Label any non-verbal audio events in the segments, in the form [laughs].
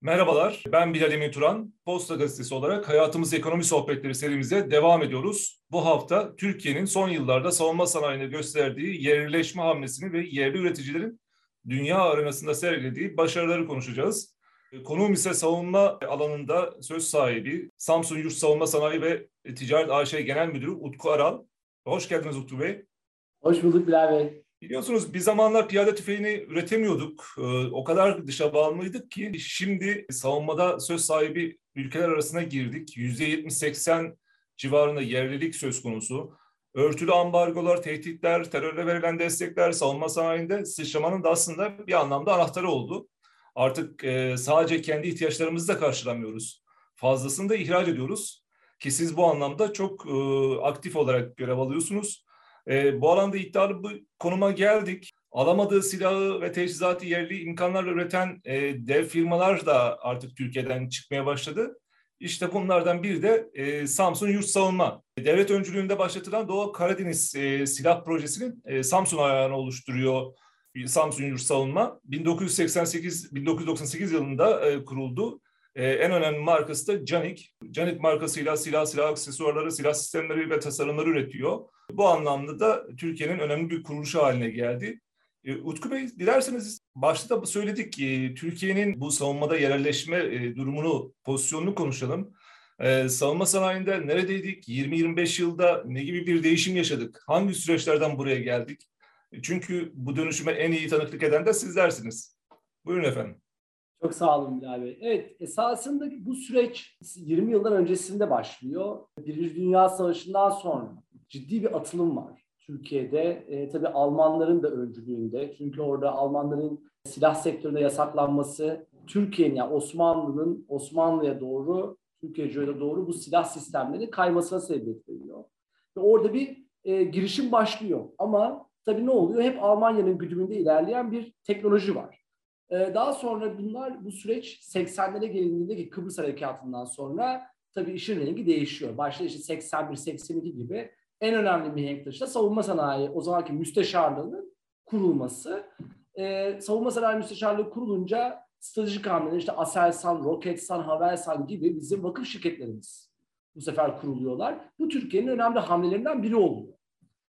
Merhabalar, ben Bilal Emin Turan. Posta Gazetesi olarak Hayatımız Ekonomi Sohbetleri serimize devam ediyoruz. Bu hafta Türkiye'nin son yıllarda savunma sanayine gösterdiği yerleşme hamlesini ve yerli üreticilerin dünya arenasında sergilediği başarıları konuşacağız. Konuğum ise savunma alanında söz sahibi Samsun Yurt Savunma Sanayi ve Ticaret AŞ Genel Müdürü Utku Aral. Hoş geldiniz Utku Bey. Hoş bulduk Bilal Bey. Biliyorsunuz bir zamanlar piyade tüfeğini üretemiyorduk. Ee, o kadar dışa bağımlıydık ki şimdi savunmada söz sahibi ülkeler arasına girdik. %70-80 civarında yerlilik söz konusu. Örtülü ambargolar, tehditler, terörle verilen destekler savunma sanayinde sıçramanın da aslında bir anlamda anahtarı oldu. Artık e, sadece kendi ihtiyaçlarımızı da karşılamıyoruz. Fazlasını da ihraç ediyoruz. Ki siz bu anlamda çok e, aktif olarak görev alıyorsunuz. E, bu alanda iddialı bir konuma geldik. Alamadığı silahı ve teçhizatı yerli imkanlarla üreten e, dev firmalar da artık Türkiye'den çıkmaya başladı. İşte bunlardan biri de e, Samsun Yurt Savunma. Devlet öncülüğünde başlatılan Doğu Karadeniz e, silah projesinin e, Samsun ayağını oluşturuyor Samsun Yurt Savunma. 1988-1998 yılında e, kuruldu. E, en önemli markası da Canik. Canik markasıyla silah, silah aksesuarları, silah sistemleri ve tasarımları üretiyor. Bu anlamda da Türkiye'nin önemli bir kuruluşu haline geldi. E, Utku Bey dilerseniz başta da söyledik ki Türkiye'nin bu savunmada yerelleşme e, durumunu, pozisyonunu konuşalım. Ee, savunma sanayinde neredeydik? 20-25 yılda ne gibi bir değişim yaşadık? Hangi süreçlerden buraya geldik? Çünkü bu dönüşüme en iyi tanıklık eden de sizlersiniz. Buyurun efendim. Çok sağ olun Bilal Bey. Evet, esasında bu süreç 20 yıldan öncesinde başlıyor. Birinci Dünya Savaşı'ndan sonra ciddi bir atılım var. Türkiye'de e, tabii Almanların da öncülüğünde. Çünkü orada Almanların silah sektöründe yasaklanması Türkiye'nin yani Osmanlı'nın Osmanlı'ya doğru Türkiye'ye doğru bu silah sistemleri kaymasına sebebiyet veriyor. Ve orada bir e, girişim başlıyor. Ama tabii ne oluyor? Hep Almanya'nın güdümünde ilerleyen bir teknoloji var. E, daha sonra bunlar bu süreç 80'lere gelindiğinde ki Kıbrıs Harekatı'ndan sonra tabii işin rengi değişiyor. Başta işte 81-82 gibi en önemli mihenk taşı da savunma sanayi o zamanki müsteşarlığının kurulması. Ee, savunma sanayi müsteşarlığı kurulunca stratejik hamleler işte Aselsan, Roketsan, Havelsan gibi bizim vakıf şirketlerimiz bu sefer kuruluyorlar. Bu Türkiye'nin önemli hamlelerinden biri oluyor.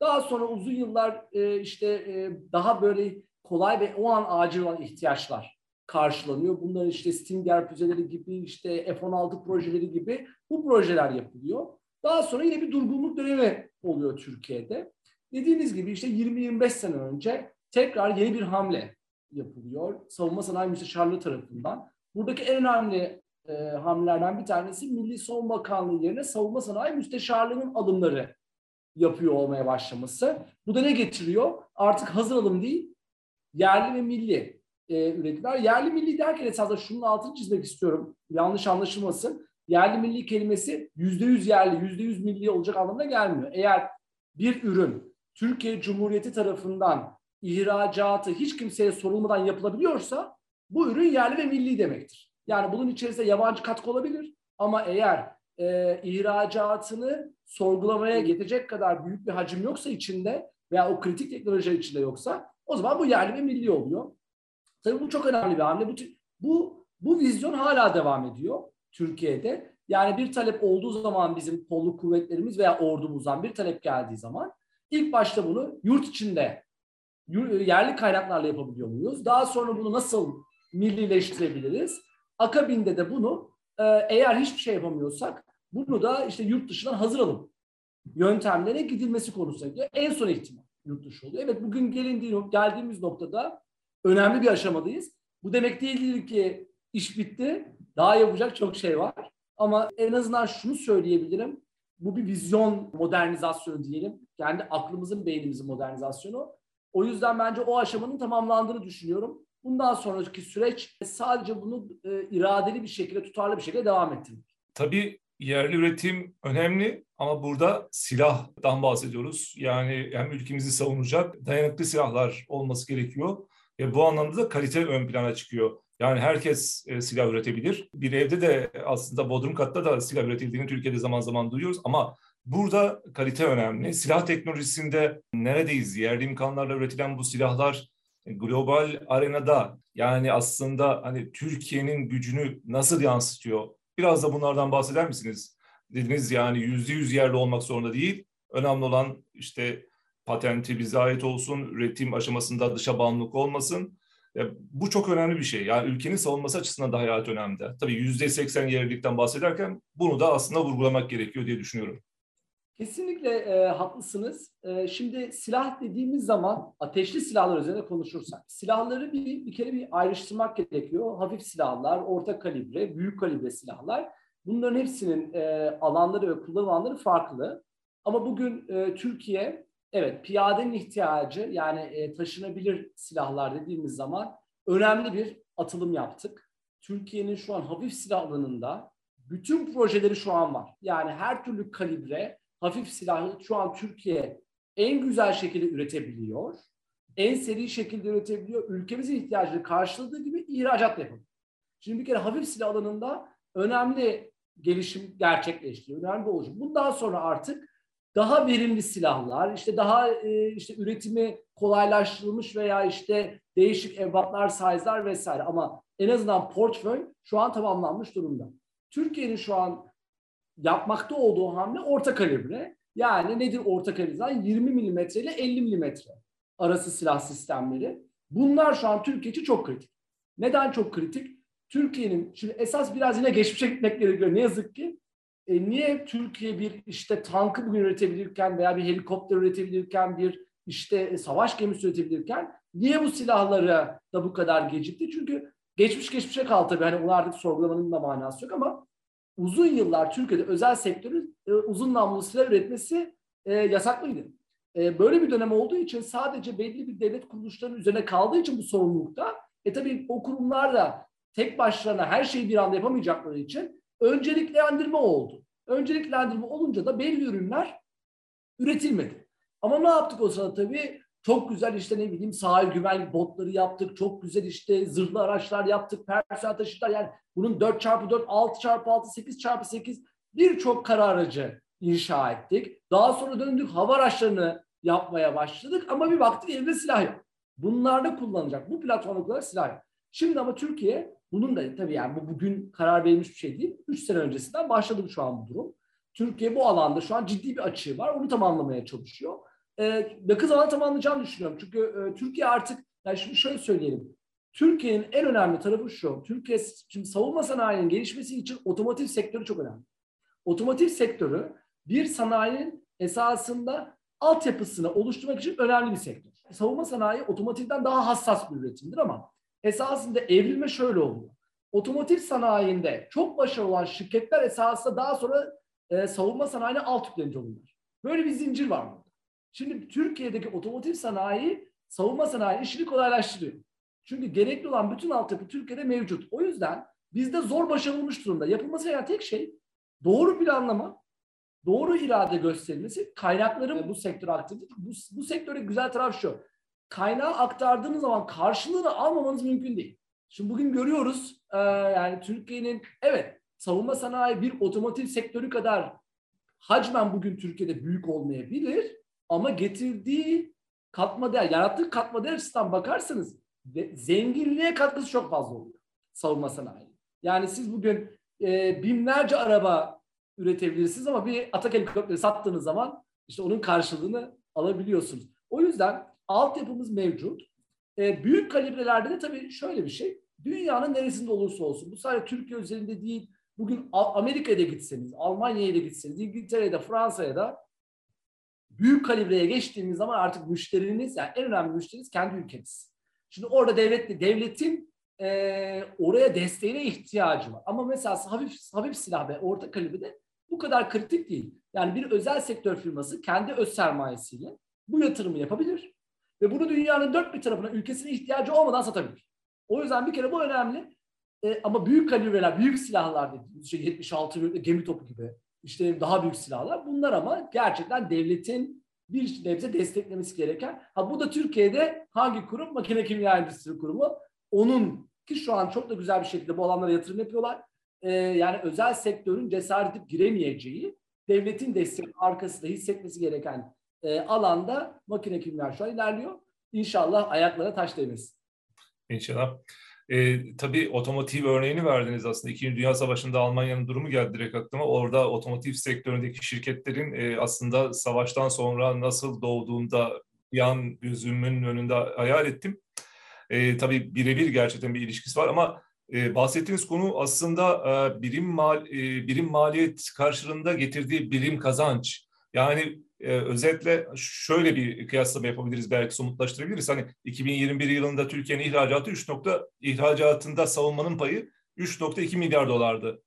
Daha sonra uzun yıllar e, işte e, daha böyle kolay ve o an acil olan ihtiyaçlar karşılanıyor. Bunlar işte Stinger füzeleri gibi, işte F-16 projeleri gibi bu projeler yapılıyor. Daha sonra yine bir durgunluk dönemi oluyor Türkiye'de. Dediğiniz gibi işte 20-25 sene önce tekrar yeni bir hamle yapılıyor. Savunma Sanayi Müsteşarlığı tarafından. Buradaki en önemli e, hamlelerden bir tanesi Milli Savunma Bakanlığı yerine Savunma Sanayi Müsteşarlığı'nın alımları yapıyor olmaya başlaması. Bu da ne getiriyor? Artık hazır alım değil, yerli ve milli e, üreticiler. Yerli milli derken esasında şunun altını çizmek istiyorum. Yanlış anlaşılmasın yerli milli kelimesi yüzde yüz yerli, yüzde yüz milli olacak anlamına gelmiyor. Eğer bir ürün Türkiye Cumhuriyeti tarafından ihracatı hiç kimseye sorulmadan yapılabiliyorsa bu ürün yerli ve milli demektir. Yani bunun içerisinde yabancı katkı olabilir ama eğer e, ihracatını sorgulamaya getirecek kadar büyük bir hacim yoksa içinde veya o kritik teknoloji içinde yoksa o zaman bu yerli ve milli oluyor. Tabii bu çok önemli bir hamle. Bu, bu, bu vizyon hala devam ediyor. Türkiye'de. Yani bir talep olduğu zaman bizim kolluk kuvvetlerimiz veya ordumuzdan bir talep geldiği zaman ilk başta bunu yurt içinde yerli kaynaklarla yapabiliyor muyuz? Daha sonra bunu nasıl millileştirebiliriz? Akabinde de bunu e, eğer hiçbir şey yapamıyorsak bunu da işte yurt dışından hazır alım yöntemlere gidilmesi konusunda en son ihtimal yurt dışı oluyor. Evet bugün gelindiği, geldiğimiz noktada önemli bir aşamadayız. Bu demek değil ki iş bitti. Daha yapacak çok şey var. Ama en azından şunu söyleyebilirim. Bu bir vizyon modernizasyonu diyelim. Kendi aklımızın, beynimizin modernizasyonu. O yüzden bence o aşamanın tamamlandığını düşünüyorum. Bundan sonraki süreç sadece bunu e, iradeli bir şekilde, tutarlı bir şekilde devam ettirmek. Tabii yerli üretim önemli ama burada silahtan bahsediyoruz. Yani hem ülkemizi savunacak dayanıklı silahlar olması gerekiyor. Ve bu anlamda da kalite ön plana çıkıyor. Yani herkes e, silah üretebilir. Bir evde de aslında bodrum katta da silah üretildiğini Türkiye'de zaman zaman duyuyoruz ama burada kalite önemli. Silah teknolojisinde neredeyiz? Yerli imkanlarla üretilen bu silahlar global arenada yani aslında hani Türkiye'nin gücünü nasıl yansıtıyor? Biraz da bunlardan bahseder misiniz? Dediniz yani yüzde yüz yerli olmak zorunda değil. Önemli olan işte patenti bize ait olsun, üretim aşamasında dışa bağımlılık olmasın. Ya, bu çok önemli bir şey. Yani ülkenin savunması açısından da hayat önemli. Tabii yüzde seksen yerlilikten bahsederken bunu da aslında vurgulamak gerekiyor diye düşünüyorum. Kesinlikle e, haklısınız. E, şimdi silah dediğimiz zaman ateşli silahlar üzerine konuşursak, silahları bir, bir kere bir ayrıştırmak gerekiyor. Hafif silahlar, orta kalibre, büyük kalibre silahlar. Bunların hepsinin e, alanları ve kullanım alanları farklı. Ama bugün e, Türkiye, evet piyadenin ihtiyacı yani e, taşınabilir silahlar dediğimiz zaman önemli bir atılım yaptık. Türkiye'nin şu an hafif silah alanında bütün projeleri şu an var. Yani her türlü kalibre, hafif silahı şu an Türkiye en güzel şekilde üretebiliyor. En seri şekilde üretebiliyor. Ülkemizin ihtiyacını karşıladığı gibi ihracat yapıyor. Şimdi bir kere hafif silah alanında önemli gelişim gerçekleşti. Önemli bir oluşum. Bundan sonra artık daha verimli silahlar, işte daha e, işte üretimi kolaylaştırılmış veya işte değişik ebatlar, size'lar vesaire ama en azından portföy şu an tamamlanmış durumda. Türkiye'nin şu an yapmakta olduğu hamle orta kalibre. Yani nedir orta kalibre? 20 milimetre ile 50 milimetre arası silah sistemleri. Bunlar şu an Türkiye için çok kritik. Neden çok kritik? Türkiye'nin, şimdi esas biraz yine geçmişe gitmek gerekiyor ne yazık ki. E, niye Türkiye bir işte tankı bugün üretebilirken veya bir helikopter üretebilirken bir işte e, savaş gemisi üretebilirken niye bu silahları da bu kadar gecikti? Çünkü geçmiş geçmişe kaldı tabii. Hani onu artık sorgulamanın da manası yok ama uzun yıllar Türkiye'de özel sektörün e, uzun namlulu silah üretmesi e, yasaklıydı. E, böyle bir dönem olduğu için sadece belli bir devlet kuruluşlarının üzerine kaldığı için bu sorumlulukta e tabii o kurumlar da tek başlarına her şeyi bir anda yapamayacakları için önceliklendirme oldu. Önceliklendirme olunca da belli ürünler üretilmedi. Ama ne yaptık o sırada tabii? Çok güzel işte ne bileyim sahil güvenlik botları yaptık. Çok güzel işte zırhlı araçlar yaptık. Personel taşıtlar yani bunun 4x4, 6x6, 8x8 birçok kara aracı inşa ettik. Daha sonra döndük hava araçlarını yapmaya başladık ama bir baktık evde silah yok. Bunlarda kullanacak. Bu platformda kullanacak silah yok. Şimdi ama Türkiye bunun da tabii yani bu bugün karar verilmiş bir şey değil. Üç sene öncesinden başladı şu an bu durum. Türkiye bu alanda şu an ciddi bir açığı var. Onu tamamlamaya çalışıyor. Ee, yakın zamanda tamamlayacağını düşünüyorum. Çünkü e, Türkiye artık, yani şimdi şöyle söyleyelim. Türkiye'nin en önemli tarafı şu. Türkiye şimdi savunma sanayinin gelişmesi için otomotiv sektörü çok önemli. Otomotiv sektörü bir sanayinin esasında altyapısını oluşturmak için önemli bir sektör. Savunma sanayi otomotivden daha hassas bir üretimdir ama esasında evrilme şöyle oluyor. Otomotiv sanayinde çok başarılı olan şirketler esasında daha sonra e, savunma sanayine alt yüklenici olurlar. Böyle bir zincir var burada. Şimdi Türkiye'deki otomotiv sanayi savunma sanayi işini kolaylaştırıyor. Çünkü gerekli olan bütün altyapı Türkiye'de mevcut. O yüzden bizde zor başarılmış durumda. Yapılması gereken tek şey doğru planlama, doğru irade gösterilmesi, kaynakların bu sektöre aktarılması. Bu, bu sektöre güzel taraf şu kaynağı aktardığınız zaman karşılığını almamanız mümkün değil. Şimdi bugün görüyoruz e, yani Türkiye'nin evet savunma sanayi bir otomotiv sektörü kadar hacmen bugün Türkiye'de büyük olmayabilir ama getirdiği katma değer, yarattığı katma değer açısından bakarsanız zenginliğe katkısı çok fazla oluyor savunma sanayi. Yani siz bugün e, binlerce araba üretebilirsiniz ama bir atak helikopteri sattığınız zaman işte onun karşılığını alabiliyorsunuz. O yüzden altyapımız mevcut. E, büyük kalibrelerde de tabii şöyle bir şey. Dünyanın neresinde olursa olsun. Bu sadece Türkiye üzerinde değil. Bugün Amerika'da gitseniz, Almanya'ya da gitseniz, İngiltere'de, Fransa'ya da büyük kalibreye geçtiğimiz zaman artık müşteriniz, yani en önemli müşteriniz kendi ülkeniz. Şimdi orada devlet, devletin e, oraya desteğine ihtiyacı var. Ama mesela hafif, hafif silah ve orta kalibrede bu kadar kritik değil. Yani bir özel sektör firması kendi öz sermayesiyle bu yatırımı yapabilir ve bunu dünyanın dört bir tarafına ülkesine ihtiyacı olmadan satabilir. O yüzden bir kere bu önemli. E, ama büyük kalibreler, büyük silahlar dediğimiz işte 76 gemi topu gibi işte daha büyük silahlar bunlar ama gerçekten devletin bir nebze desteklemesi gereken. Ha bu da Türkiye'de hangi kurum? Makine Kimya Endüstri Kurumu. Onun ki şu an çok da güzel bir şekilde bu alanlara yatırım yapıyorlar. Ee, yani özel sektörün cesaret edip giremeyeceği, devletin destek arkasında hissetmesi gereken e, alanda makine kimya şu an ilerliyor. inşallah ayaklara taş değmesin. İnşallah. E, tabii otomotiv örneğini verdiniz aslında. İkinci Dünya Savaşı'nda Almanya'nın durumu geldi direkt aklıma. Orada otomotiv sektöründeki şirketlerin e, aslında savaştan sonra nasıl doğduğunda yan gözümün önünde hayal ettim. E, tabii birebir gerçekten bir ilişkisi var ama e, bahsettiğiniz konu aslında e, birim mal e, birim maliyet karşılığında getirdiği birim kazanç. Yani e, özetle şöyle bir kıyaslama yapabiliriz belki somutlaştırabiliriz. Hani 2021 yılında Türkiye'nin ihracatı 3 nokta ihracatında savunmanın payı 3.2 milyar dolardı.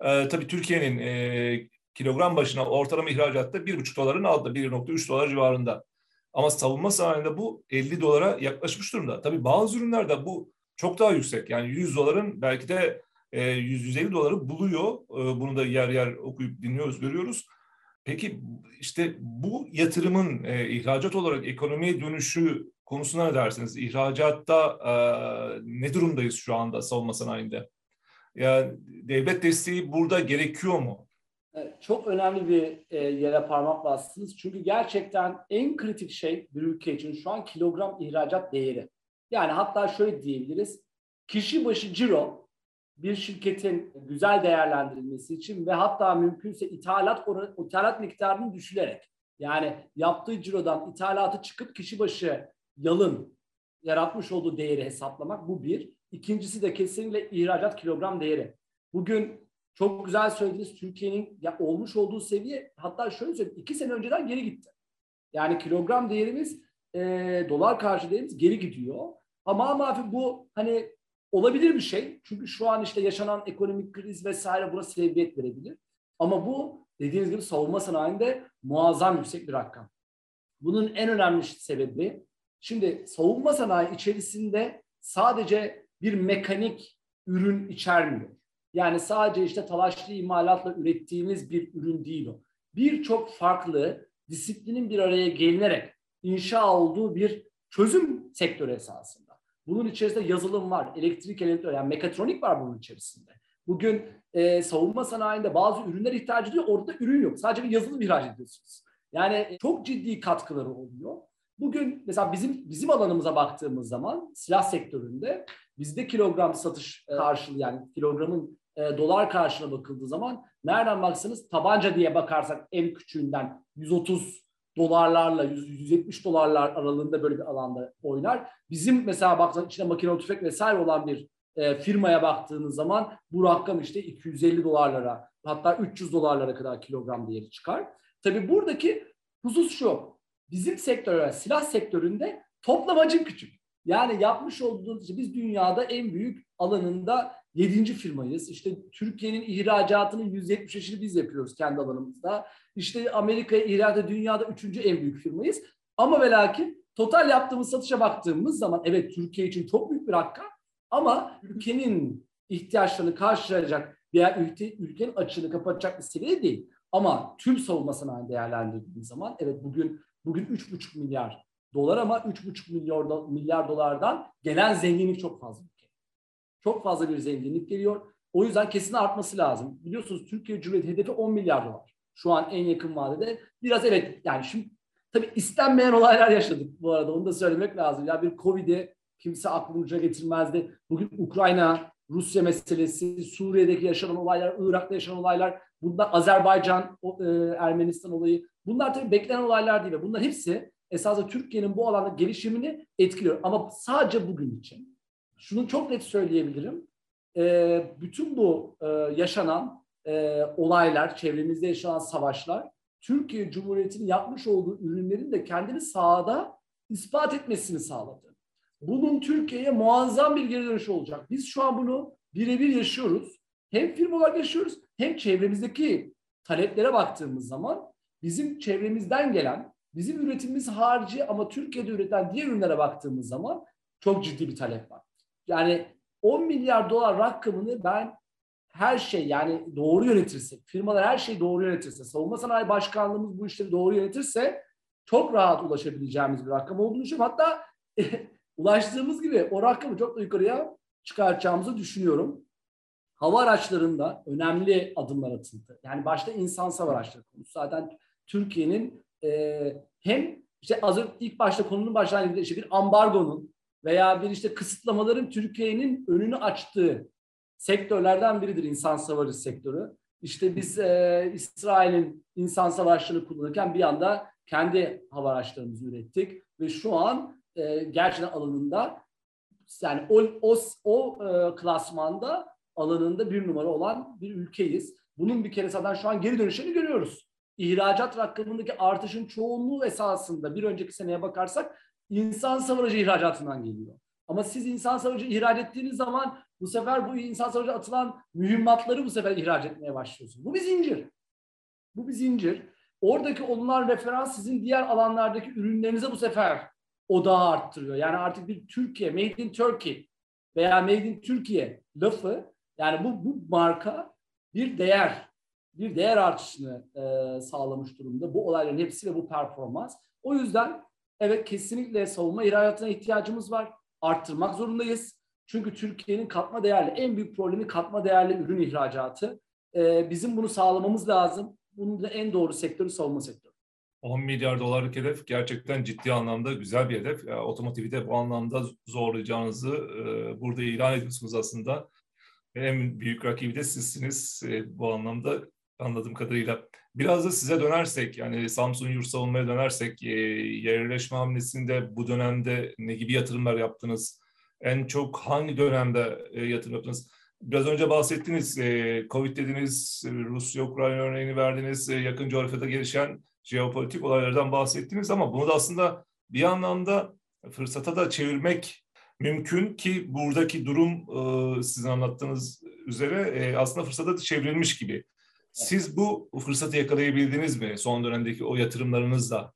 E, tabii Türkiye'nin e, kilogram başına ortalama ihracatta 1,5 doların altında 1.3 dolar civarında. Ama savunma sanayinde bu 50 dolara yaklaşmış durumda. Tabii bazı ürünlerde bu çok daha yüksek. Yani 100 doların belki de 100-150 doları buluyor. Bunu da yer yer okuyup dinliyoruz, görüyoruz. Peki işte bu yatırımın e, ihracat olarak ekonomiye dönüşü konusuna ne dersiniz? İhracatta e, ne durumdayız şu anda savunma sanayinde? Yani devlet desteği burada gerekiyor mu? Çok önemli bir e, yere parmak bastınız. Çünkü gerçekten en kritik şey bir ülke için şu an kilogram ihracat değeri. Yani hatta şöyle diyebiliriz. Kişi başı ciro bir şirketin güzel değerlendirilmesi için ve hatta mümkünse ithalat oranı, ithalat miktarını düşürerek yani yaptığı cirodan ithalatı çıkıp kişi başı yalın yaratmış olduğu değeri hesaplamak bu bir. İkincisi de kesinlikle ihracat kilogram değeri. Bugün çok güzel söylediniz Türkiye'nin ya olmuş olduğu seviye hatta şöyle söyleyeyim iki sene önceden geri gitti. Yani kilogram değerimiz e, dolar karşı değerimiz geri gidiyor. Ama mafi bu hani olabilir bir şey. Çünkü şu an işte yaşanan ekonomik kriz vesaire buna sebebiyet verebilir. Ama bu dediğiniz gibi savunma sanayinde muazzam yüksek bir rakam. Bunun en önemli sebebi şimdi savunma sanayi içerisinde sadece bir mekanik ürün içermiyor. Yani sadece işte talaşlı imalatla ürettiğimiz bir ürün değil o. Birçok farklı disiplinin bir araya gelinerek inşa olduğu bir çözüm sektörü esasında. Bunun içerisinde yazılım var, elektrik elektronik, yani mekatronik var bunun içerisinde. Bugün e, savunma sanayinde bazı ürünler ihtiyaç ediyor, orada ürün yok. Sadece bir yazılım ihraç ediyorsunuz. Yani çok ciddi katkıları oluyor. Bugün mesela bizim bizim alanımıza baktığımız zaman silah sektöründe bizde kilogram satış karşılığı yani kilogramın e, dolar karşılığına bakıldığı zaman nereden baksanız tabanca diye bakarsak en küçüğünden 130 dolarlarla 170 dolarlar aralığında böyle bir alanda oynar. Bizim mesela baktığınız içinde makinalı tüfek vesaire olan bir e, firmaya baktığınız zaman bu rakam işte 250 dolarlara hatta 300 dolarlara kadar kilogram değeri çıkar. Tabii buradaki husus şu. Bizim sektör, silah sektöründe toplamacın küçük. Yani yapmış olduğumuz biz dünyada en büyük alanında yedinci firmayız. İşte Türkiye'nin ihracatının 175'ini biz yapıyoruz kendi alanımızda. İşte Amerika'ya ihracat dünyada üçüncü en büyük firmayız. Ama ve lakin total yaptığımız satışa baktığımız zaman evet Türkiye için çok büyük bir rakam ama ülkenin ihtiyaçlarını karşılayacak veya ülke, ülkenin açığını kapatacak bir seviye değil. Ama tüm savunma sanayi değerlendirdiğimiz zaman evet bugün bugün 3,5 milyar dolar ama 3,5 milyar, milyar dolardan gelen zenginlik çok fazla. Çok fazla bir zenginlik geliyor. O yüzden kesin artması lazım. Biliyorsunuz Türkiye Cumhuriyeti hedefi 10 milyar dolar. Şu an en yakın vadede. Biraz evet yani şimdi tabii istenmeyen olaylar yaşadık bu arada. Onu da söylemek lazım. Ya bir Covid'i kimse aklınca getirmezdi. Bugün Ukrayna, Rusya meselesi, Suriye'deki yaşanan olaylar, Irak'ta yaşanan olaylar, bunlar Azerbaycan, e, Ermenistan olayı. Bunlar tabii beklenen olaylar değil. Bunlar hepsi esasında Türkiye'nin bu alanda gelişimini etkiliyor. Ama sadece bugün için. Şunu çok net söyleyebilirim. E, bütün bu e, yaşanan e, olaylar, çevremizde yaşanan savaşlar Türkiye Cumhuriyeti'nin yapmış olduğu ürünlerin de kendini sahada ispat etmesini sağladı. Bunun Türkiye'ye muazzam bir geri dönüş olacak. Biz şu an bunu birebir yaşıyoruz. Hem firma olarak yaşıyoruz hem çevremizdeki taleplere baktığımız zaman bizim çevremizden gelen, bizim üretimimiz harici ama Türkiye'de üretilen diğer ürünlere baktığımız zaman çok ciddi bir talep var. Yani 10 milyar dolar rakamını ben her şey yani doğru yönetirse, firmalar her şeyi doğru yönetirse, savunma sanayi başkanlığımız bu işleri doğru yönetirse çok rahat ulaşabileceğimiz bir rakam olduğunu düşünüyorum. Hatta [laughs] ulaştığımız gibi o rakamı çok da yukarıya çıkartacağımızı düşünüyorum. Hava araçlarında önemli adımlar atıldı. Yani başta insan hava araçları konusu. Zaten Türkiye'nin e, hem işte az önce ilk başta konunun başlangıcında işte bir ambargonun veya bir işte kısıtlamaların Türkiye'nin önünü açtığı sektörlerden biridir insan savaşı sektörü. İşte biz e, İsrail'in insan savaşlarını kullanırken bir anda kendi hava araçlarımızı ürettik ve şu an e, gerçekten alanında yani o, o, o e, klasmanda alanında bir numara olan bir ülkeyiz. Bunun bir kere zaten şu an geri dönüşlerini görüyoruz. İhracat rakamındaki artışın çoğunluğu esasında bir önceki seneye bakarsak insan savarıcı ihracatından geliyor. Ama siz insan savarıcı ihraç ettiğiniz zaman bu sefer bu insan savarıcı atılan mühimmatları bu sefer ihraç etmeye başlıyorsunuz. Bu bir zincir. Bu bir zincir. Oradaki olunan referans sizin diğer alanlardaki ürünlerinize bu sefer odağı arttırıyor. Yani artık bir Türkiye, Made in Turkey veya Made in Türkiye lafı yani bu, bu marka bir değer, bir değer artışını e, sağlamış durumda. Bu olayların hepsi ve bu performans. O yüzden evet kesinlikle savunma ihracatına ihtiyacımız var. Arttırmak zorundayız. Çünkü Türkiye'nin katma değerli, en büyük problemi katma değerli ürün ihracatı. E, bizim bunu sağlamamız lazım. Bunun da en doğru sektörü savunma sektörü. 10 milyar dolarlık hedef gerçekten ciddi anlamda güzel bir hedef. Yani otomotivi de bu anlamda zorlayacağınızı e, burada ilan ediyorsunuz aslında. En büyük rakibi de sizsiniz e, bu anlamda anladığım kadarıyla. Biraz da size dönersek yani Samsung Yurt Savunma'ya dönersek e, yerleşme hamlesinde bu dönemde ne gibi yatırımlar yaptınız? En çok hangi dönemde e, yatırım yaptınız? Biraz önce bahsettiniz, e, Covid dediniz, Rusya-Ukrayna örneğini verdiniz, e, yakın coğrafyada gelişen jeopolitik olaylardan bahsettiniz ama bunu da aslında bir anlamda fırsata da çevirmek mümkün ki buradaki durum e, sizin anlattığınız üzere e, aslında fırsata da çevrilmiş gibi. Siz bu fırsatı yakalayabildiniz mi son dönemdeki o yatırımlarınızla?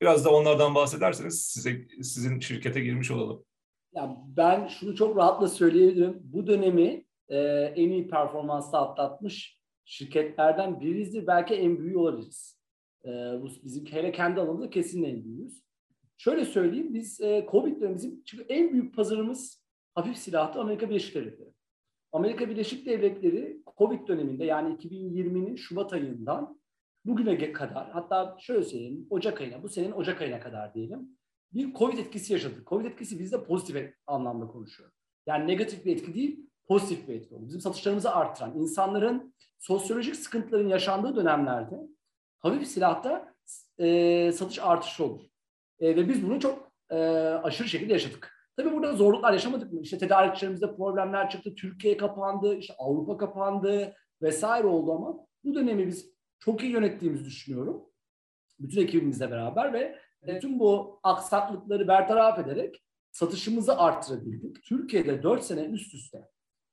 Biraz da onlardan bahsederseniz size sizin şirkete girmiş olalım. Ya ben şunu çok rahatla söyleyebilirim. Bu dönemi e, en iyi performansla atlatmış şirketlerden birizdir. Belki en büyüğü olabiliriz. E, bu bizim hele kendi alanımızda kesin en büyüğüz. Şöyle söyleyeyim biz e, Covid dönemi bizim çünkü en büyük pazarımız hafif silahtı Amerika Birleşik Devletleri. Amerika Birleşik Devletleri Covid döneminde yani 2020'nin Şubat ayından bugüne kadar hatta şöyle söyleyeyim Ocak ayına bu senenin Ocak ayına kadar diyelim bir Covid etkisi yaşadık. Covid etkisi bizde pozitif anlamda konuşuyor. Yani negatif bir etki değil, pozitif bir etki oldu. Bizim satışlarımızı arttıran, insanların sosyolojik sıkıntıların yaşandığı dönemlerde hafif silahta e, satış artışı olur. E, ve biz bunu çok e, aşırı şekilde yaşadık. Tabii burada zorluklar yaşamadık mı? İşte tedarikçilerimizde problemler çıktı, Türkiye kapandı, işte Avrupa kapandı vesaire oldu ama bu dönemi biz çok iyi yönettiğimizi düşünüyorum. Bütün ekibimizle beraber ve tüm bu aksaklıkları bertaraf ederek satışımızı arttırabildik. Türkiye'de 4 sene üst üste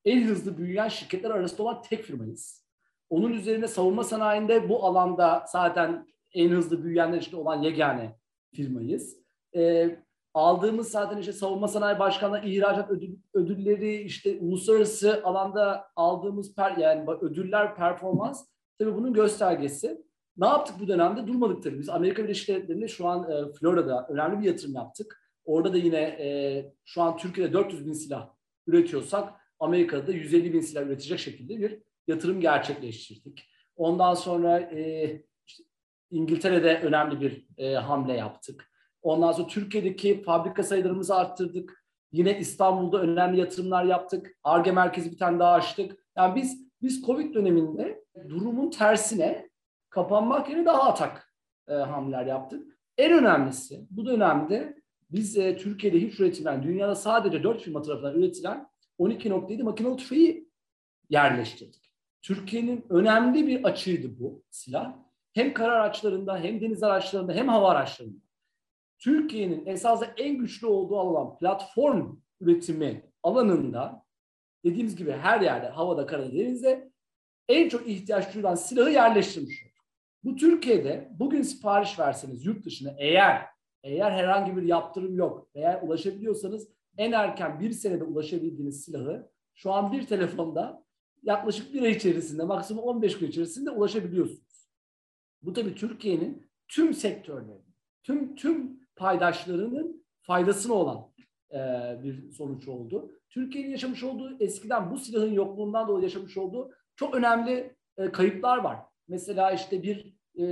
en hızlı büyüyen şirketler arasında olan tek firmayız. Onun üzerine savunma sanayinde bu alanda zaten en hızlı büyüyenler işte olan yegane firmayız. Ee, aldığımız zaten işte savunma sanayi başkanlığı ihracat ödül, ödülleri işte uluslararası alanda aldığımız per, yani ödüller performans tabii bunun göstergesi. Ne yaptık bu dönemde? Durmadık tabii. Biz Amerika Birleşik Devletleri'nde şu an e, Florida'da önemli bir yatırım yaptık. Orada da yine e, şu an Türkiye'de 400 bin silah üretiyorsak Amerika'da da 150 bin silah üretecek şekilde bir yatırım gerçekleştirdik. Ondan sonra e, işte İngiltere'de önemli bir e, hamle yaptık. Ondan sonra Türkiye'deki fabrika sayılarımızı arttırdık. Yine İstanbul'da önemli yatırımlar yaptık. ARGE merkezi bir tane daha açtık. Yani biz biz Covid döneminde durumun tersine kapanmak yerine daha atak e, hamleler yaptık. En önemlisi bu dönemde biz e, Türkiye'de hiç üretilen, dünyada sadece 4 firma tarafından üretilen 12.7 makinalı tüfeği yerleştirdik. Türkiye'nin önemli bir açığıydı bu silah. Hem kara araçlarında, hem deniz araçlarında, hem hava araçlarında. Türkiye'nin esasında en güçlü olduğu alan platform üretimi alanında dediğimiz gibi her yerde havada, karada, denizde en çok ihtiyaç duyulan silahı yerleştirmiş. Bu Türkiye'de bugün sipariş verseniz yurt dışına eğer eğer herhangi bir yaptırım yok, eğer ulaşabiliyorsanız en erken bir senede ulaşabildiğiniz silahı şu an bir telefonda yaklaşık bir ay içerisinde, maksimum 15 gün içerisinde ulaşabiliyorsunuz. Bu tabii Türkiye'nin tüm sektörlerinin, tüm tüm paydaşlarının faydasına olan e, bir sonuç oldu. Türkiye'nin yaşamış olduğu eskiden bu silahın yokluğundan dolayı yaşamış olduğu çok önemli e, kayıplar var. Mesela işte bir e,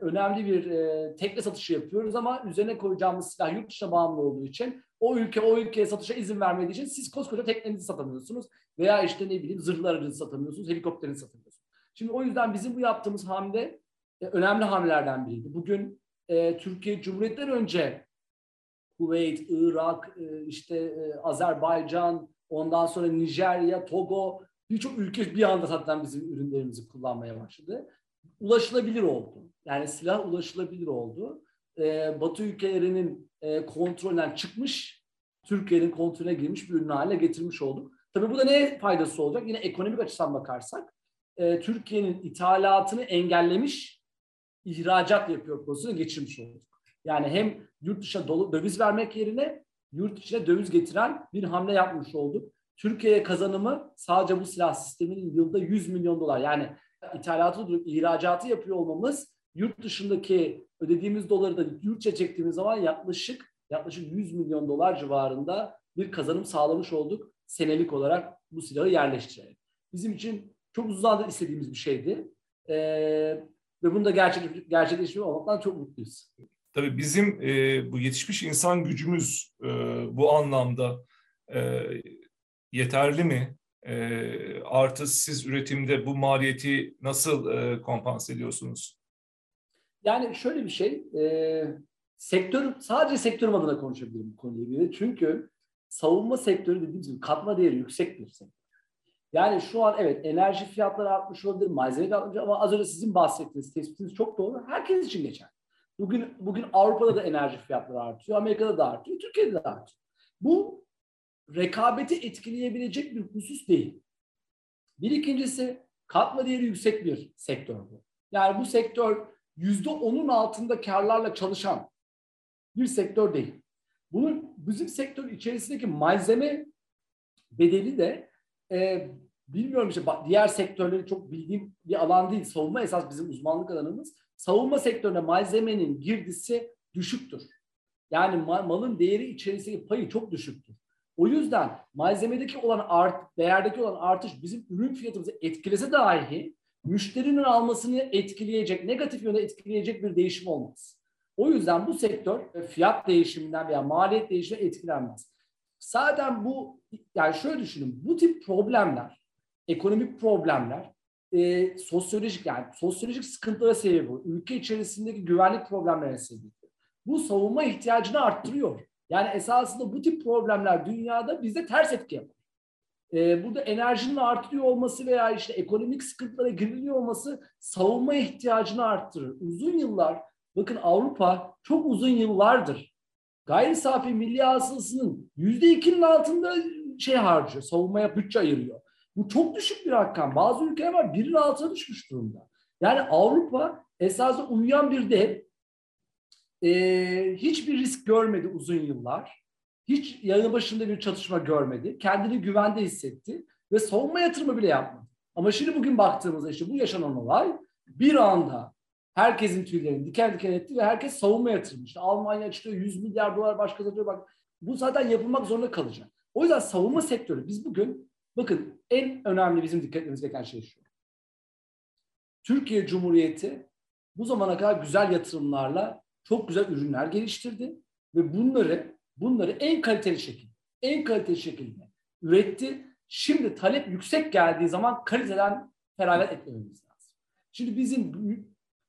önemli bir e, tekne satışı yapıyoruz ama üzerine koyacağımız silah yurt dışına bağımlı olduğu için o ülke o ülkeye satışa izin vermediği için siz koskoca teknenizi satamıyorsunuz veya işte ne bileyim zırhlı aracınızı satamıyorsunuz, helikopterinizi satamıyorsunuz. Şimdi o yüzden bizim bu yaptığımız hamle e, önemli hamlelerden biriydi. Bugün e, Türkiye Cumhuriyet'ten önce Kuveyt, Irak, e, işte e, Azerbaycan, ondan sonra Nijerya, Togo birçok ülke bir anda zaten bizim ürünlerimizi kullanmaya başladı. Ulaşılabilir oldu. Yani silah ulaşılabilir oldu. E, Batı ülkelerinin e, kontrolünden çıkmış, Türkiye'nin kontrolüne girmiş bir ürün haline getirmiş olduk. Tabii bu da ne faydası olacak? Yine ekonomik açıdan bakarsak e, Türkiye'nin ithalatını engellemiş, ihracat yapıyor pozisyonu geçirmiş olduk. Yani hem yurt dışına döviz vermek yerine yurt içine döviz getiren bir hamle yapmış olduk. Türkiye'ye kazanımı sadece bu silah sisteminin yılda 100 milyon dolar. Yani ithalatı ihracatı yapıyor olmamız yurt dışındaki ödediğimiz doları da yurtça çektiğimiz zaman yaklaşık yaklaşık 100 milyon dolar civarında bir kazanım sağlamış olduk senelik olarak bu silahı yerleştirerek. Bizim için çok uzun zamandır istediğimiz bir şeydi. Ee, ve bunu da gerçek, gerçekleşmiyor olmaktan çok mutluyuz. Tabii bizim e, bu yetişmiş insan gücümüz e, bu anlamda e, yeterli mi? E, artı siz üretimde bu maliyeti nasıl e, kompanse ediyorsunuz? Yani şöyle bir şey, e, sektör sadece sektörüm adına konuşabilirim bu konuyla ilgili. Çünkü savunma sektörü dediğimiz gibi katma değeri yüksek bir sektör. Yani şu an evet enerji fiyatları artmış olabilir, malzeme artmış ama az önce sizin bahsettiğiniz tespitiniz çok doğru. Herkes için geçer. Bugün bugün Avrupa'da da enerji fiyatları artıyor, Amerika'da da artıyor, Türkiye'de de artıyor. Bu rekabeti etkileyebilecek bir husus değil. Bir ikincisi katma değeri yüksek bir sektör bu. Yani bu sektör yüzde onun altında karlarla çalışan bir sektör değil. Bunun bizim sektör içerisindeki malzeme bedeli de e, bilmiyorum işte diğer sektörleri çok bildiğim bir alan değil. Savunma esas bizim uzmanlık alanımız. Savunma sektörüne malzemenin girdisi düşüktür. Yani malın değeri içerisindeki payı çok düşüktür. O yüzden malzemedeki olan art, değerdeki olan artış bizim ürün fiyatımızı etkilese dahi müşterinin almasını etkileyecek, negatif yönde etkileyecek bir değişim olmaz. O yüzden bu sektör e, fiyat değişiminden veya maliyet değişiminden etkilenmez. Zaten bu, yani şöyle düşünün, bu tip problemler, ekonomik problemler, e, sosyolojik yani sosyolojik sıkıntılara sebep oluyor. Ülke içerisindeki güvenlik problemlerine sebep oluyor. Bu savunma ihtiyacını arttırıyor. Yani esasında bu tip problemler dünyada bizde ters etki yapar. Ee, burada enerjinin artıyor olması veya işte ekonomik sıkıntılara giriliyor olması savunma ihtiyacını arttırır. Uzun yıllar, bakın Avrupa çok uzun yıllardır gayri safi milli hasılasının yüzde ikinin altında şey harcıyor, savunmaya bütçe ayırıyor. Bu çok düşük bir rakam. Bazı ülkeler var birin altına düşmüş durumda. Yani Avrupa esasında uyuyan bir dev e, hiçbir risk görmedi uzun yıllar. Hiç yanı başında bir çatışma görmedi. Kendini güvende hissetti ve savunma yatırımı bile yapmadı. Ama şimdi bugün baktığımızda işte bu yaşanan olay bir anda herkesin tüylerini diken diken etti ve herkes savunma yatırımı. İşte Almanya çıkıyor 100 milyar dolar başkaları diyor bak bu zaten yapılmak zorunda kalacak. O yüzden savunma sektörü biz bugün bakın en önemli bizim dikkatimiz gereken şey şu. Türkiye Cumhuriyeti bu zamana kadar güzel yatırımlarla çok güzel ürünler geliştirdi ve bunları bunları en kaliteli şekilde, en kaliteli şekilde üretti. Şimdi talep yüksek geldiği zaman kaliteden feragat etmemiz lazım. Şimdi bizim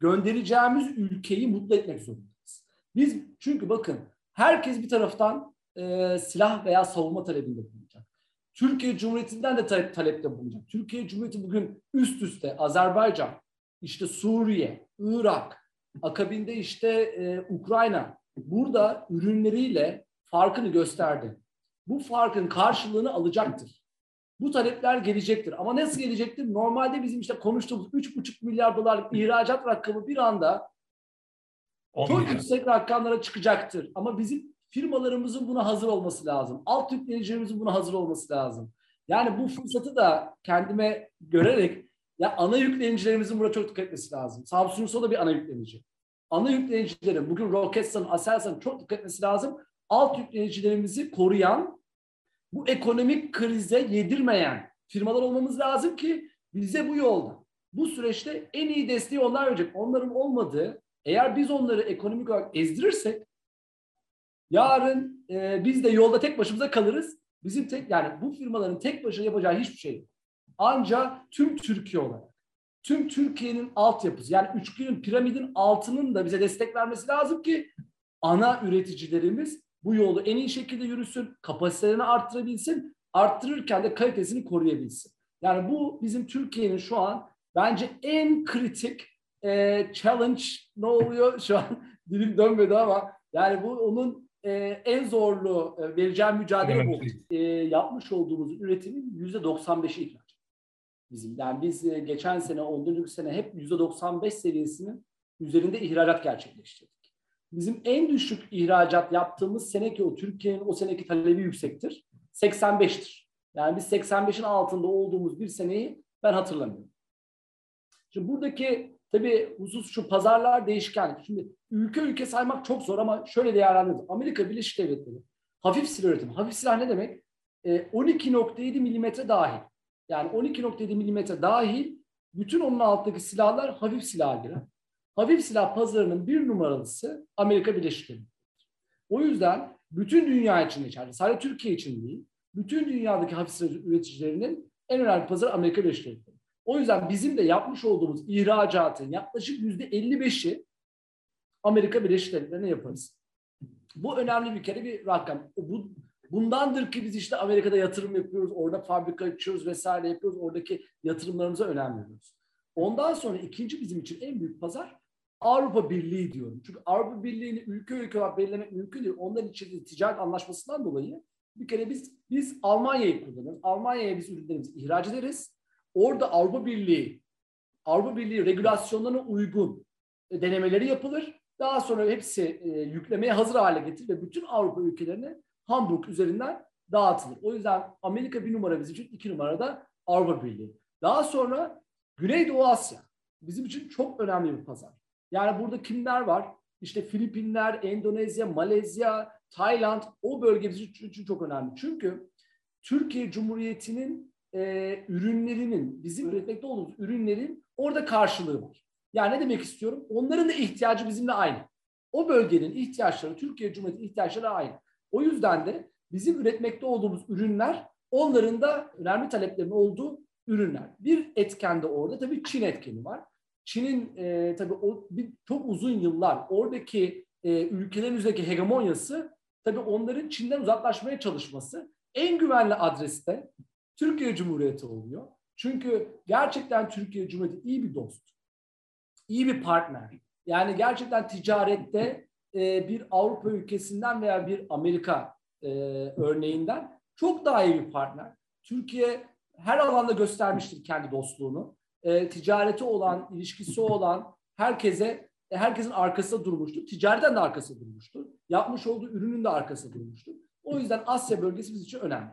göndereceğimiz ülkeyi mutlu etmek zorundayız. Biz çünkü bakın herkes bir taraftan e, silah veya savunma talebinde bulunacak. Türkiye Cumhuriyeti'nden de talep, talepte bulunacak. Türkiye Cumhuriyeti bugün üst üste Azerbaycan, işte Suriye, Irak, Akabinde işte e, Ukrayna burada ürünleriyle farkını gösterdi. Bu farkın karşılığını alacaktır. Bu talepler gelecektir. Ama nasıl gelecektir? Normalde bizim işte konuştuğumuz 3,5 milyar dolarlık ihracat rakamı bir anda çok yüksek rakamlara çıkacaktır. Ama bizim firmalarımızın buna hazır olması lazım. Alt yüklenicilerimizin buna hazır olması lazım. Yani bu fırsatı da kendime görerek ya ana yüklenicilerimizin burada çok dikkat etmesi lazım. Samsung da bir ana yüklenici. Ana yüklenicilerin bugün Roketsan, Aselsan çok dikkat etmesi lazım. Alt yüklenicilerimizi koruyan, bu ekonomik krize yedirmeyen firmalar olmamız lazım ki bize bu yolda Bu süreçte en iyi desteği onlar verecek. Onların olmadığı, eğer biz onları ekonomik olarak ezdirirsek yarın e, biz de yolda tek başımıza kalırız. Bizim tek yani bu firmaların tek başına yapacağı hiçbir şey yok. Ancak tüm Türkiye olarak, tüm Türkiye'nin altyapısı yani üçgenin piramidin altının da bize destek vermesi lazım ki ana üreticilerimiz bu yolu en iyi şekilde yürüsün, kapasitelerini arttırabilsin, arttırırken de kalitesini koruyabilsin. Yani bu bizim Türkiye'nin şu an bence en kritik e, challenge ne oluyor [laughs] şu an dilim dönmedi ama yani bu onun e, en zorlu e, vereceğim mücadele bu. E, yapmış olduğumuz üretimin yüzde 95'i ihraç. Bizim yani biz e, geçen sene 10. sene hep yüzde 95 seviyesinin üzerinde ihracat gerçekleştirdik. Bizim en düşük ihracat yaptığımız sene ki o Türkiye'nin o seneki talebi yüksektir. 85'tir. Yani biz 85'in altında olduğumuz bir seneyi ben hatırlamıyorum. Şimdi buradaki tabii husus şu pazarlar değişken. Şimdi ülke ülke saymak çok zor ama şöyle değerlendiriyoruz. Amerika Birleşik Devletleri hafif silah üretimi. Hafif silah ne demek? 12.7 milimetre dahil. Yani 12.7 milimetre dahil bütün onun altındaki silahlar hafif silah girer. Hafif silah pazarının bir numaralısı Amerika Birleşik Devletleri. O yüzden bütün dünya için geçerli. Sadece Türkiye için değil. Bütün dünyadaki hafif silah üreticilerinin en önemli pazarı Amerika Birleşik Devletleri. O yüzden bizim de yapmış olduğumuz ihracatın yaklaşık yüzde 55'i Amerika Birleşik Devletleri'ne yaparız. Bu önemli bir kere bir rakam. Bu, bundandır ki biz işte Amerika'da yatırım yapıyoruz, orada fabrika açıyoruz vesaire yapıyoruz. Oradaki yatırımlarımıza önem veriyoruz. Ondan sonra ikinci bizim için en büyük pazar Avrupa Birliği diyorum. Çünkü Avrupa Birliği'ni ülke ülke olarak belirlemek mümkün değil. Onların içinde ticaret anlaşmasından dolayı bir kere biz biz Almanya'yı kullanırız. Almanya'ya biz ürünlerimizi ihraç ederiz. Orada Avrupa Birliği Avrupa Birliği regülasyonlarına uygun e, denemeleri yapılır. Daha sonra hepsi e, yüklemeye hazır hale getirir ve bütün Avrupa ülkelerine Hamburg üzerinden dağıtılır. O yüzden Amerika bir numara bizim için, iki numarada Avrupa Birliği. Daha sonra Güneydoğu Asya bizim için çok önemli bir pazar. Yani burada kimler var? İşte Filipinler, Endonezya, Malezya, Tayland o bölge bizim için çok önemli. Çünkü Türkiye Cumhuriyeti'nin e, ürünlerinin, bizim üretmekte olduğumuz ürünlerin orada karşılığı var. Yani ne demek istiyorum? Onların da ihtiyacı bizimle aynı. O bölgenin ihtiyaçları, Türkiye Cumhuriyeti ihtiyaçları aynı. O yüzden de bizim üretmekte olduğumuz ürünler onların da önemli taleplerinin olduğu ürünler. Bir etken de orada tabii Çin etkeni var. Çin'in e, tabii o bir, çok uzun yıllar oradaki e, ülkelerin üzerindeki hegemonyası tabii onların Çin'den uzaklaşmaya çalışması en güvenli adreste Türkiye Cumhuriyeti oluyor. Çünkü gerçekten Türkiye Cumhuriyeti iyi bir dost, iyi bir partner. Yani gerçekten ticarette e, bir Avrupa ülkesinden veya bir Amerika e, örneğinden çok daha iyi bir partner. Türkiye her alanda göstermiştir kendi dostluğunu e, ticareti olan, ilişkisi olan herkese herkesin arkasında durmuştur. Ticaretten de arkasında durmuştur. Yapmış olduğu ürünün de arkasında durmuştur. O yüzden Asya bölgesi bizim için önemli.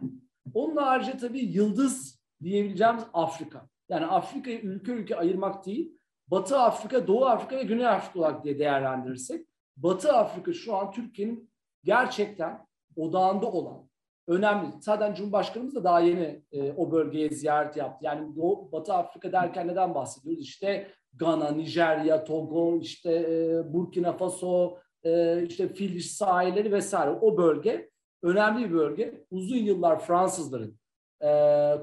Onun harici tabii yıldız diyebileceğimiz Afrika. Yani Afrika'yı ülke ülke ayırmak değil, Batı Afrika, Doğu Afrika ve Güney Afrika olarak diye değerlendirirsek, Batı Afrika şu an Türkiye'nin gerçekten odağında olan, önemli. Zaten Cumhurbaşkanımız da daha yeni e, o bölgeye ziyaret yaptı. Yani Doğu, Batı Afrika derken neden bahsediyoruz? İşte Gana, Nijerya, Togo, işte e, Burkina Faso, e, işte Fil sahilleri vesaire. O bölge önemli bir bölge. Uzun yıllar Fransızların e,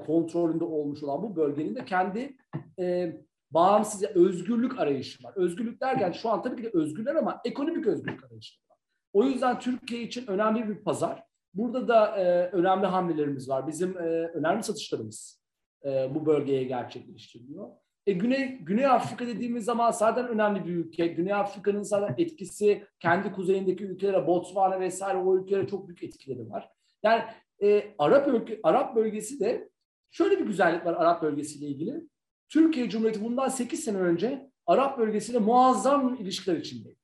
kontrolünde olmuş olan bu bölgenin de kendi e, bağımsız, özgürlük arayışı var. Özgürlük derken şu an tabii ki de özgürler ama ekonomik özgürlük arayışı var. O yüzden Türkiye için önemli bir pazar. Burada da e, önemli hamlelerimiz var. Bizim e, önemli satışlarımız e, bu bölgeye gerçekleştiriliyor. E, Güney, Güney Afrika dediğimiz zaman zaten önemli bir ülke. Güney Afrika'nın zaten etkisi kendi kuzeyindeki ülkelere, Botswana vesaire o ülkelere çok büyük etkileri var. Yani e, Arap ülke, Arap bölgesi de şöyle bir güzellik var Arap bölgesiyle ilgili. Türkiye Cumhuriyeti bundan 8 sene önce Arap bölgesiyle muazzam ilişkiler içindeydi.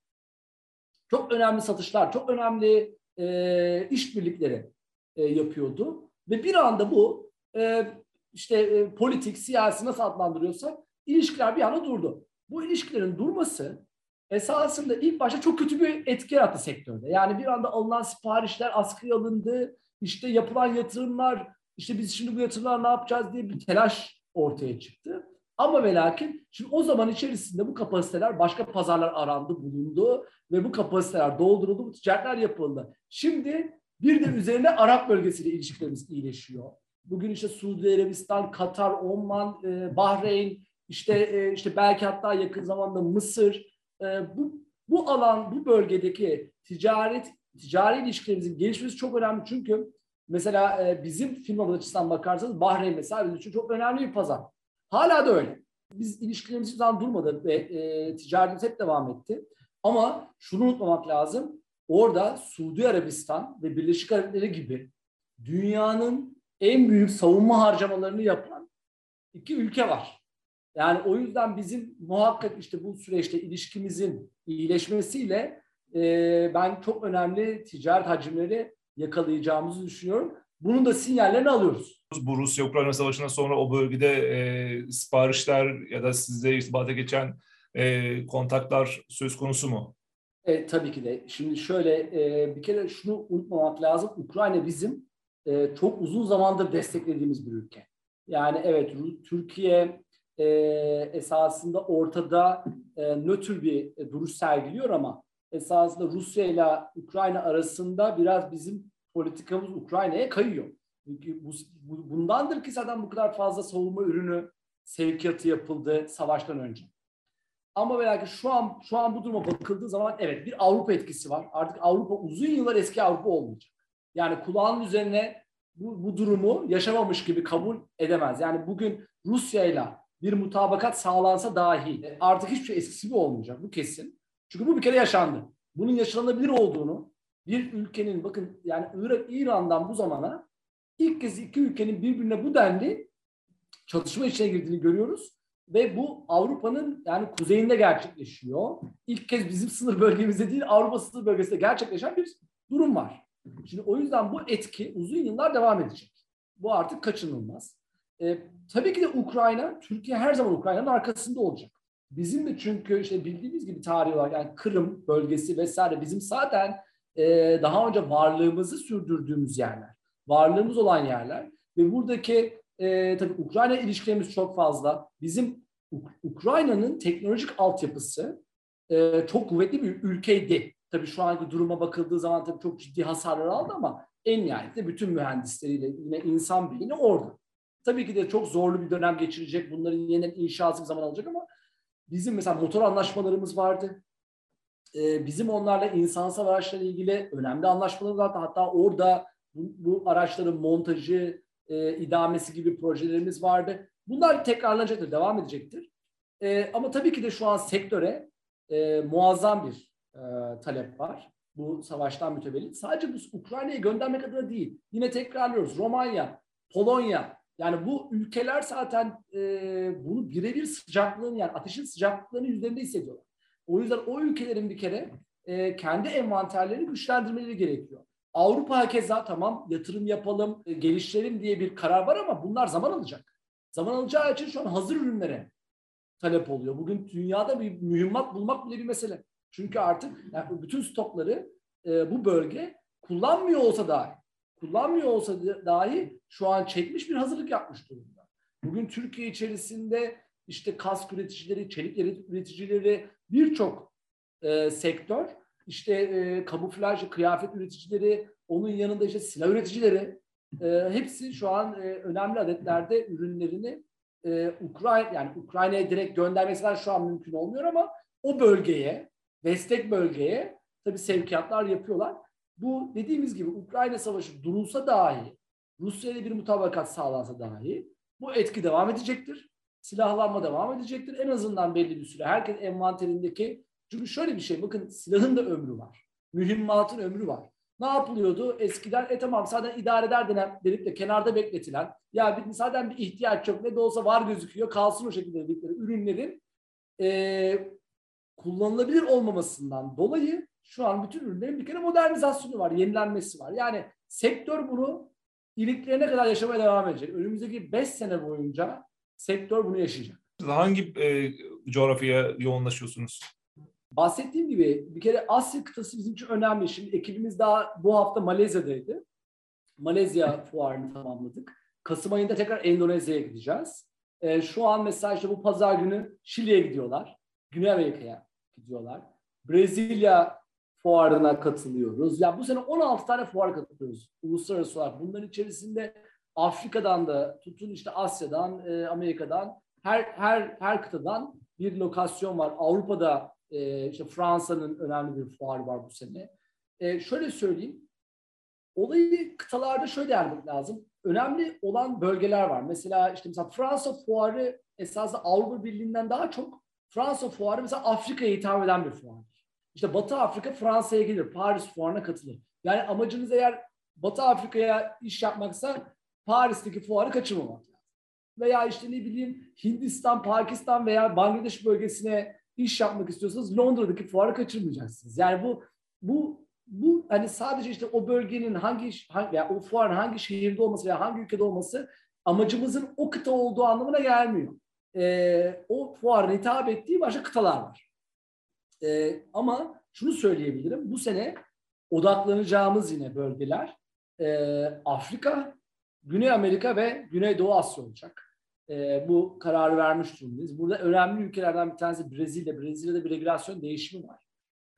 Çok önemli satışlar, çok önemli e, işbirlikleri e, yapıyordu. Ve bir anda bu e, işte e, politik, siyasi nasıl adlandırıyorsak ilişkiler bir anda durdu. Bu ilişkilerin durması esasında ilk başta çok kötü bir etki yarattı sektörde. Yani bir anda alınan siparişler askıya alındı, işte yapılan yatırımlar, işte biz şimdi bu yatırımlar ne yapacağız diye bir telaş ortaya çıktı. Ama ve lakin şimdi o zaman içerisinde bu kapasiteler başka pazarlar arandı, bulundu ve bu kapasiteler dolduruldu, bu ticaretler yapıldı. Şimdi bir de üzerine Arap bölgesiyle ilişkilerimiz iyileşiyor. Bugün işte Suudi Arabistan, Katar, Oman, e, Bahreyn, işte e, işte belki hatta yakın zamanda Mısır. E, bu bu alan, bu bölgedeki ticaret ticari ilişkilerimizin gelişmesi çok önemli çünkü mesela bizim firmamız açısından bakarsanız Bahreyn mesela bizim için çok önemli bir pazar. Hala da öyle. Biz ilişkilerimiz hiçbir zaman durmadı ve e, ticaretimiz hep devam etti. Ama şunu unutmamak lazım. Orada Suudi Arabistan ve Birleşik Arap Emirlikleri gibi dünyanın en büyük savunma harcamalarını yapan iki ülke var. Yani o yüzden bizim muhakkak işte bu süreçte ilişkimizin iyileşmesiyle e, ben çok önemli ticaret hacimleri yakalayacağımızı düşünüyorum. Bunun da sinyallerini alıyoruz. Bu Rusya-Ukrayna savaşından sonra o bölgede e, siparişler ya da sizle irtibata geçen e, kontaklar söz konusu mu? E, tabii ki de. Şimdi şöyle e, bir kere şunu unutmamak lazım. Ukrayna bizim e, çok uzun zamandır desteklediğimiz bir ülke. Yani evet Türkiye e, esasında ortada e, nötr bir duruş sergiliyor ama esasında Rusya ile Ukrayna arasında biraz bizim politikamız Ukrayna'ya kayıyor. Bu, bu, bundandır ki zaten bu kadar fazla savunma ürünü sevkiyatı yapıldı savaştan önce. Ama belki şu an şu an bu duruma bakıldığı zaman evet bir Avrupa etkisi var. Artık Avrupa uzun yıllar eski Avrupa olmayacak. Yani kulağın üzerine bu, bu durumu yaşamamış gibi kabul edemez. Yani bugün Rusya ile bir mutabakat sağlansa dahi artık hiçbir şey eskisi gibi olmayacak. Bu kesin. Çünkü bu bir kere yaşandı. Bunun yaşanabilir olduğunu bir ülkenin bakın yani Irak, İran'dan bu zamana ilk kez iki ülkenin birbirine bu denli çatışma içine girdiğini görüyoruz. Ve bu Avrupa'nın yani kuzeyinde gerçekleşiyor. İlk kez bizim sınır bölgemizde değil Avrupa sınır bölgesinde gerçekleşen bir durum var. Şimdi o yüzden bu etki uzun yıllar devam edecek. Bu artık kaçınılmaz. E, tabii ki de Ukrayna, Türkiye her zaman Ukrayna'nın arkasında olacak. Bizim de çünkü işte bildiğimiz gibi tarih olarak yani Kırım bölgesi vesaire bizim zaten e, daha önce varlığımızı sürdürdüğümüz yerler. Varlığımız olan yerler ve buradaki e, tabii Ukrayna ilişkilerimiz çok fazla. Bizim Ukrayna'nın teknolojik altyapısı e, çok kuvvetli bir ülkeydi. Tabii şu anki duruma bakıldığı zaman tabii çok ciddi hasarlar aldı ama en nihayetinde bütün mühendisleriyle yine insan beyni orada. Tabii ki de çok zorlu bir dönem geçirecek. Bunların yeniden inşası bir zaman alacak ama bizim mesela motor anlaşmalarımız vardı. Ee, bizim onlarla insansal araçlarla ilgili önemli anlaşmalarımız vardı. Hatta orada bu, bu araçların montajı, e, idamesi gibi projelerimiz vardı. Bunlar tekrarlanacaktır, devam edecektir. E, ama tabii ki de şu an sektöre e, muazzam bir e, talep var. Bu savaştan mütevellit. Sadece bu Ukrayna'ya göndermek adına değil. Yine tekrarlıyoruz. Romanya, Polonya, yani bu ülkeler zaten e, bunu birebir sıcaklığını yani ateşin sıcaklığını yüzlerinde hissediyorlar. O yüzden o ülkelerin bir kere e, kendi envanterlerini güçlendirmeleri gerekiyor. Avrupa keza tamam yatırım yapalım, e, geliştirelim diye bir karar var ama bunlar zaman alacak. Zaman alacağı için şu an hazır ürünlere talep oluyor. Bugün dünyada bir mühimmat bulmak bile bir mesele. Çünkü artık yani bütün stokları e, bu bölge kullanmıyor olsa dahi, kullanmıyor olsa dahi şu an çekmiş bir hazırlık yapmış durumda. Bugün Türkiye içerisinde işte kask üreticileri, çelik üreticileri birçok e, sektör işte e, kamuflaj, kıyafet üreticileri, onun yanında işte silah üreticileri e, hepsi şu an e, önemli adetlerde ürünlerini e, Ukrayna yani Ukrayna'ya direkt göndermesi şu an mümkün olmuyor ama o bölgeye, destek bölgeye tabii sevkiyatlar yapıyorlar. Bu dediğimiz gibi Ukrayna Savaşı durulsa dahi, Rusya ile bir mutabakat sağlansa dahi bu etki devam edecektir. Silahlanma devam edecektir. En azından belli bir süre. Herkes envanterindeki çünkü şöyle bir şey bakın silahın da ömrü var. Mühimmatın ömrü var. Ne yapılıyordu? Eskiden e tamam zaten idare eder denen, denip de kenarda bekletilen ya bir, zaten bir ihtiyaç yok ne de olsa var gözüküyor kalsın o şekilde dedikleri ürünlerin e, kullanılabilir olmamasından dolayı şu an bütün ürünlerin bir kere modernizasyonu var, yenilenmesi var. Yani sektör bunu iliklerine kadar yaşamaya devam edecek. Önümüzdeki 5 sene boyunca sektör bunu yaşayacak. Hangi e, coğrafyaya yoğunlaşıyorsunuz? Bahsettiğim gibi bir kere Asya kıtası bizim için önemli. Şimdi ekibimiz daha bu hafta Malezya'daydı. Malezya fuarını tamamladık. Kasım ayında tekrar Endonezya'ya gideceğiz. E, şu an mesela işte bu pazar günü Şili'ye gidiyorlar. Güney Amerika'ya gidiyorlar. Brezilya fuarına katılıyoruz. Ya yani bu sene 16 tane fuar katılıyoruz uluslararası olarak. Bunların içerisinde Afrika'dan da tutun işte Asya'dan, e, Amerika'dan her her her kıtadan bir lokasyon var. Avrupa'da e, işte Fransa'nın önemli bir fuarı var bu sene. E, şöyle söyleyeyim. Olayı kıtalarda şöyle değerlendirmek lazım. Önemli olan bölgeler var. Mesela işte mesela Fransa fuarı esasında Avrupa Birliği'nden daha çok Fransa fuarı mesela Afrika'ya hitap eden bir fuar. İşte Batı Afrika Fransa'ya gelir. Paris fuarına katılır. Yani amacınız eğer Batı Afrika'ya iş yapmaksa Paris'teki fuarı kaçırmamak. Veya işte ne bileyim Hindistan, Pakistan veya Bangladeş bölgesine iş yapmak istiyorsanız Londra'daki fuarı kaçırmayacaksınız. Yani bu bu bu hani sadece işte o bölgenin hangi hangi o fuarın hangi şehirde olması veya hangi ülkede olması amacımızın o kıta olduğu anlamına gelmiyor. Ee, o fuarın hitap ettiği başka kıtalar var. Ee, ama şunu söyleyebilirim. Bu sene odaklanacağımız yine bölgeler e, Afrika, Güney Amerika ve Güneydoğu Asya olacak. E, bu kararı vermiş durumdayız. Burada önemli ülkelerden bir tanesi Brezilya. Brezilya'da bir regülasyon değişimi var.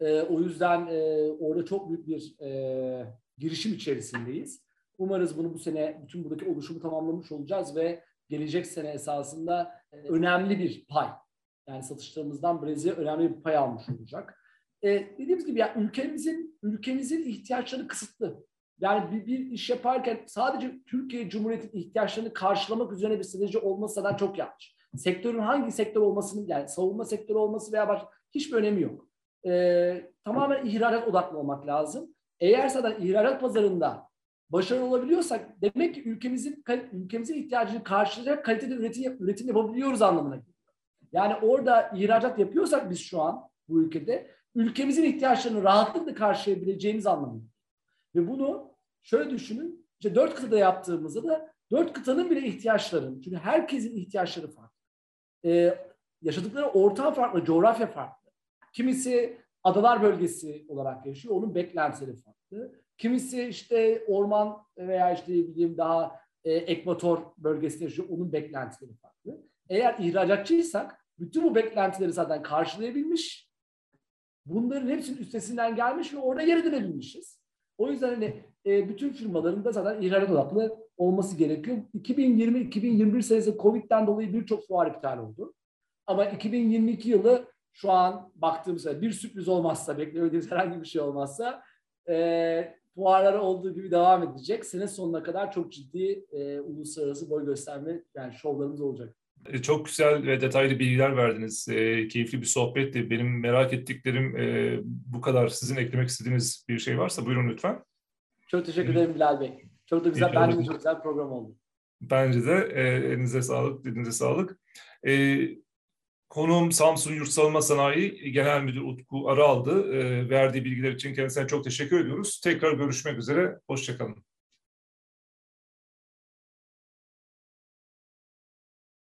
E, o yüzden e, orada çok büyük bir e, girişim içerisindeyiz. Umarız bunu bu sene bütün buradaki oluşumu tamamlamış olacağız ve gelecek sene esasında e, önemli bir pay. Yani satışlarımızdan Brezilya önemli bir pay almış olacak. E, dediğimiz gibi yani ülkemizin ülkemizin ihtiyaçları kısıtlı. Yani bir, bir iş yaparken sadece Türkiye Cumhuriyeti'nin ihtiyaçlarını karşılamak üzerine bir strateji olması da çok yanlış. Sektörün hangi sektör olmasının yani savunma sektörü olması veya başka hiçbir önemi yok. Ee, tamamen ihracat odaklı olmak lazım. Eğer zaten ihracat pazarında başarılı olabiliyorsak demek ki ülkemizin ülkemizin ihtiyacını karşılayacak kalitede üretim, üretim yapabiliyoruz anlamına geliyor. Yani orada ihracat yapıyorsak biz şu an bu ülkede ülkemizin ihtiyaçlarını rahatlıkla karşılayabileceğimiz anlamına ve bunu şöyle düşünün, işte dört kıtada yaptığımızda da dört kıtanın bile ihtiyaçları, çünkü herkesin ihtiyaçları farklı. Ee, yaşadıkları ortam farklı, coğrafya farklı. Kimisi adalar bölgesi olarak yaşıyor, onun beklentileri farklı. Kimisi işte orman veya işte bileyim daha e, ekvator bölgesinde yaşıyor, onun beklentileri farklı. Eğer ihracatçıysak bütün bu beklentileri zaten karşılayabilmiş, bunların hepsinin üstesinden gelmiş ve orada yer edinebilmişiz. O yüzden hani e, bütün firmaların da zaten ihracat odaklı olması gerekiyor. 2020-2021 senesi Covid'den dolayı birçok fuar iptal oldu. Ama 2022 yılı şu an baktığımızda bir sürpriz olmazsa, beklediğimiz [laughs] herhangi bir şey olmazsa e, fuarları olduğu gibi devam edecek. Sene sonuna kadar çok ciddi e, uluslararası boy gösterme yani şovlarımız olacak. E, çok güzel ve detaylı bilgiler verdiniz. E, keyifli bir sohbetti. Benim merak ettiklerim e, bu kadar. Sizin eklemek istediğiniz bir şey varsa buyurun lütfen. Çok teşekkür ederim Bilal Bey. Çok da güzel, bence çok güzel program oldu. Bence de e, elinize sağlık, dilinize sağlık. E, konuğum Samsun Yurt Savunma Sanayi Genel Müdür Utku Araldı. E, verdiği bilgiler için kendisine çok teşekkür ediyoruz. Tekrar görüşmek üzere, hoşçakalın.